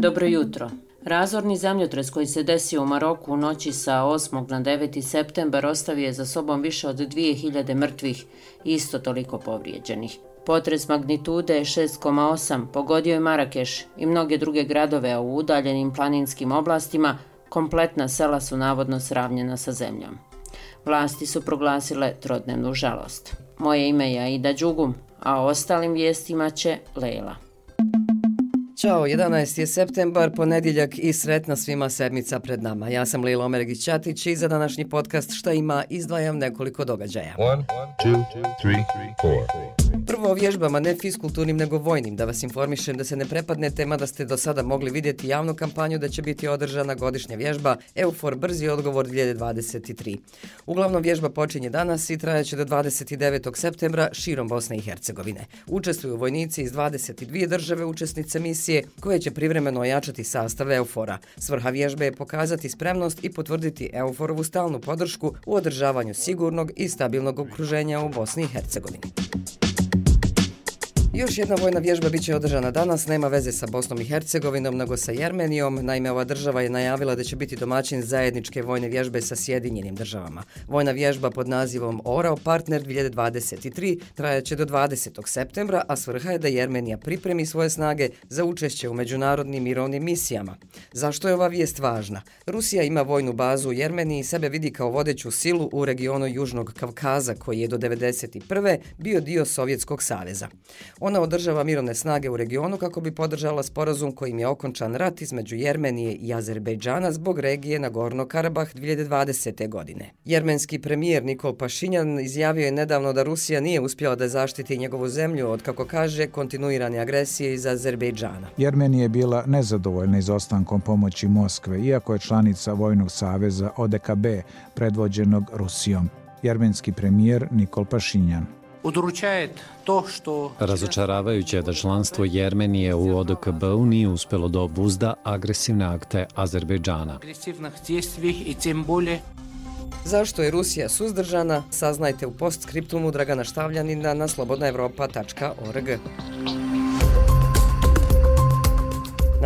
Dobro jutro. Razorni zemljotres koji se desio u Maroku u noći sa 8. na 9. septembar ostavio je za sobom više od 2000 mrtvih i isto toliko povrijeđenih. Potres magnitude 6,8 pogodio je Marakeš i mnoge druge gradove, a u udaljenim planinskim oblastima kompletna sela su navodno sravnjena sa zemljom. Vlasti su proglasile trodnevnu žalost. Moje ime je Aida Đugum, a o ostalim vijestima će Leila. Ćao, 11. je septembar, ponedjeljak i sretna svima sedmica pred nama. Ja sam Lila Omergić-Ćatić i za današnji podcast šta ima izdvajam nekoliko događaja. One, two, three, Prvo o vježbama, ne fiskulturnim nego vojnim, da vas informišem da se ne prepadne tema da ste do sada mogli vidjeti javnu kampanju da će biti održana godišnja vježba EUFOR Brzi odgovor 2023. Uglavnom vježba počinje danas i trajaće do 29. septembra širom Bosne i Hercegovine. Učestvuju vojnici iz 22 države učesnice misije koje će privremeno ojačati sastav EUFOR-a. Svrha vježbe je pokazati spremnost i potvrditi EUFOR-ovu stalnu podršku u održavanju sigurnog i stabilnog okruženja u Bosni i Hercegovini. Još jedna vojna vježba biće održana danas, nema veze sa Bosnom i Hercegovinom, nego sa Jermenijom. Naime, ova država je najavila da će biti domaćin zajedničke vojne vježbe sa Sjedinjenim državama. Vojna vježba pod nazivom Orao Partner 2023 trajaće do 20. septembra, a svrha je da Jermenija pripremi svoje snage za učešće u međunarodnim mirovnim misijama. Zašto je ova vijest važna? Rusija ima vojnu bazu u Jermeniji i sebe vidi kao vodeću silu u regionu Južnog Kavkaza, koji je do 1991. bio dio Sovjetskog saveza. Ona održava mirovne snage u regionu kako bi podržala sporazum kojim je okončan rat između Jermenije i Azerbejdžana zbog regije na Gorno Karabah 2020. godine. Jermenski premijer Nikol Pašinjan izjavio je nedavno da Rusija nije uspjela da zaštiti njegovu zemlju od, kako kaže, kontinuirane agresije iz Azerbejdžana. Jermenija je bila nezadovoljna izostankom pomoći Moskve, iako je članica Vojnog saveza ODKB predvođenog Rusijom. Jermenski premijer Nikol Pašinjan. Razočaravajuće je da članstvo Jermenije u ODKB-u nije uspelo da obuzda agresivne akte Azerbejdžana. Zašto je Rusija suzdržana? Saznajte u postskriptumu Dragana Štavljanina na slobodnaevropa.org.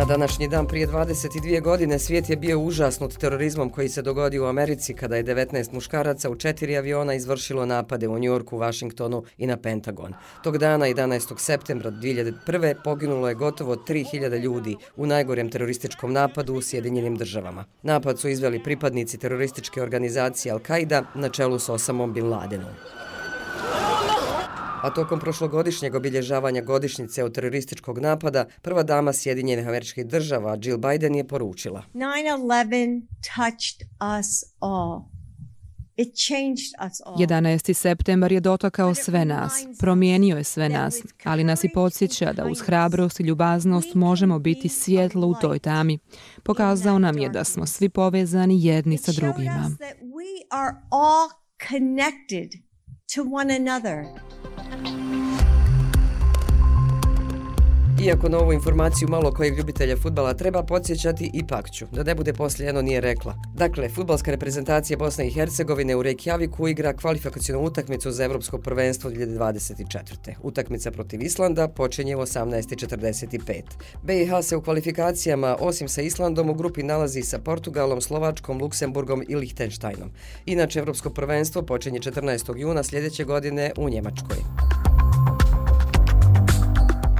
Na današnji dan prije 22 godine svijet je bio užasnut terorizmom koji se dogodio u Americi kada je 19 muškaraca u četiri aviona izvršilo napade u Njorku, Vašingtonu i na Pentagon. Tog dana, 11. septembra 2001. poginulo je gotovo 3000 ljudi u najgorem terorističkom napadu u Sjedinjenim državama. Napad su izveli pripadnici terorističke organizacije Al-Qaida na čelu s Osamom Bin Ladenom. A tokom prošlogodišnjeg obilježavanja godišnjice od terorističkog napada, prva dama Sjedinjenih američkih država, Jill Biden, je poručila 9-11 touched us all. 11. septembar je dotakao sve nas, promijenio je sve nas, ali nas i podsjeća da uz hrabrost i ljubaznost možemo biti svjetlo u toj tami. Pokazao nam je da smo svi povezani jedni sa drugima. Iako na ovu informaciju malo kojeg ljubitelja futbala treba podsjećati, ipak ću, da ne bude poslije jedno nije rekla. Dakle, futbalska reprezentacija Bosne i Hercegovine u Reykjaviku igra kvalifikacijnu utakmicu za Evropsko prvenstvo 2024. Utakmica protiv Islanda počinje u 18.45. BiH se u kvalifikacijama, osim sa Islandom, u grupi nalazi sa Portugalom, Slovačkom, Luksemburgom i Lichtensteinom. Inače, Evropsko prvenstvo počinje 14. juna sljedeće godine u Njemačkoj.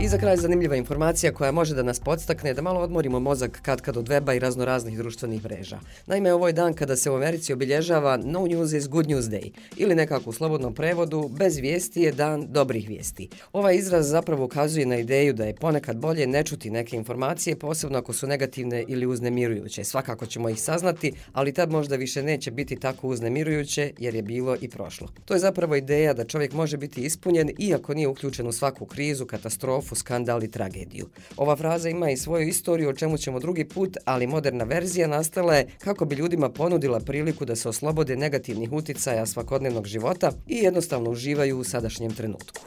I za kraj zanimljiva informacija koja može da nas podstakne da malo odmorimo mozak kad kad od weba i raznoraznih društvenih mreža. Naime, ovo je dan kada se u Americi obilježava No News is Good News Day ili nekako u slobodnom prevodu bez vijesti je dan dobrih vijesti. Ovaj izraz zapravo ukazuje na ideju da je ponekad bolje ne čuti neke informacije, posebno ako su negativne ili uznemirujuće. Svakako ćemo ih saznati, ali tad možda više neće biti tako uznemirujuće jer je bilo i prošlo. To je zapravo ideja da čovjek može biti ispunjen iako nije uključen u svaku krizu, katastrofu, skandal i tragediju. Ova fraza ima i svoju istoriju o čemu ćemo drugi put, ali moderna verzija nastala je kako bi ljudima ponudila priliku da se oslobode negativnih uticaja svakodnevnog života i jednostavno uživaju u sadašnjem trenutku.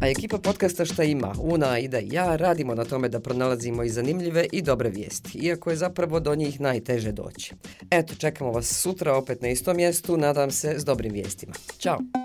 A ekipa podcasta šta ima, Una, Ida i ja, radimo na tome da pronalazimo i zanimljive i dobre vijesti, iako je zapravo do njih najteže doći. Eto, čekamo vas sutra opet na istom mjestu, nadam se s dobrim vijestima. Ćao!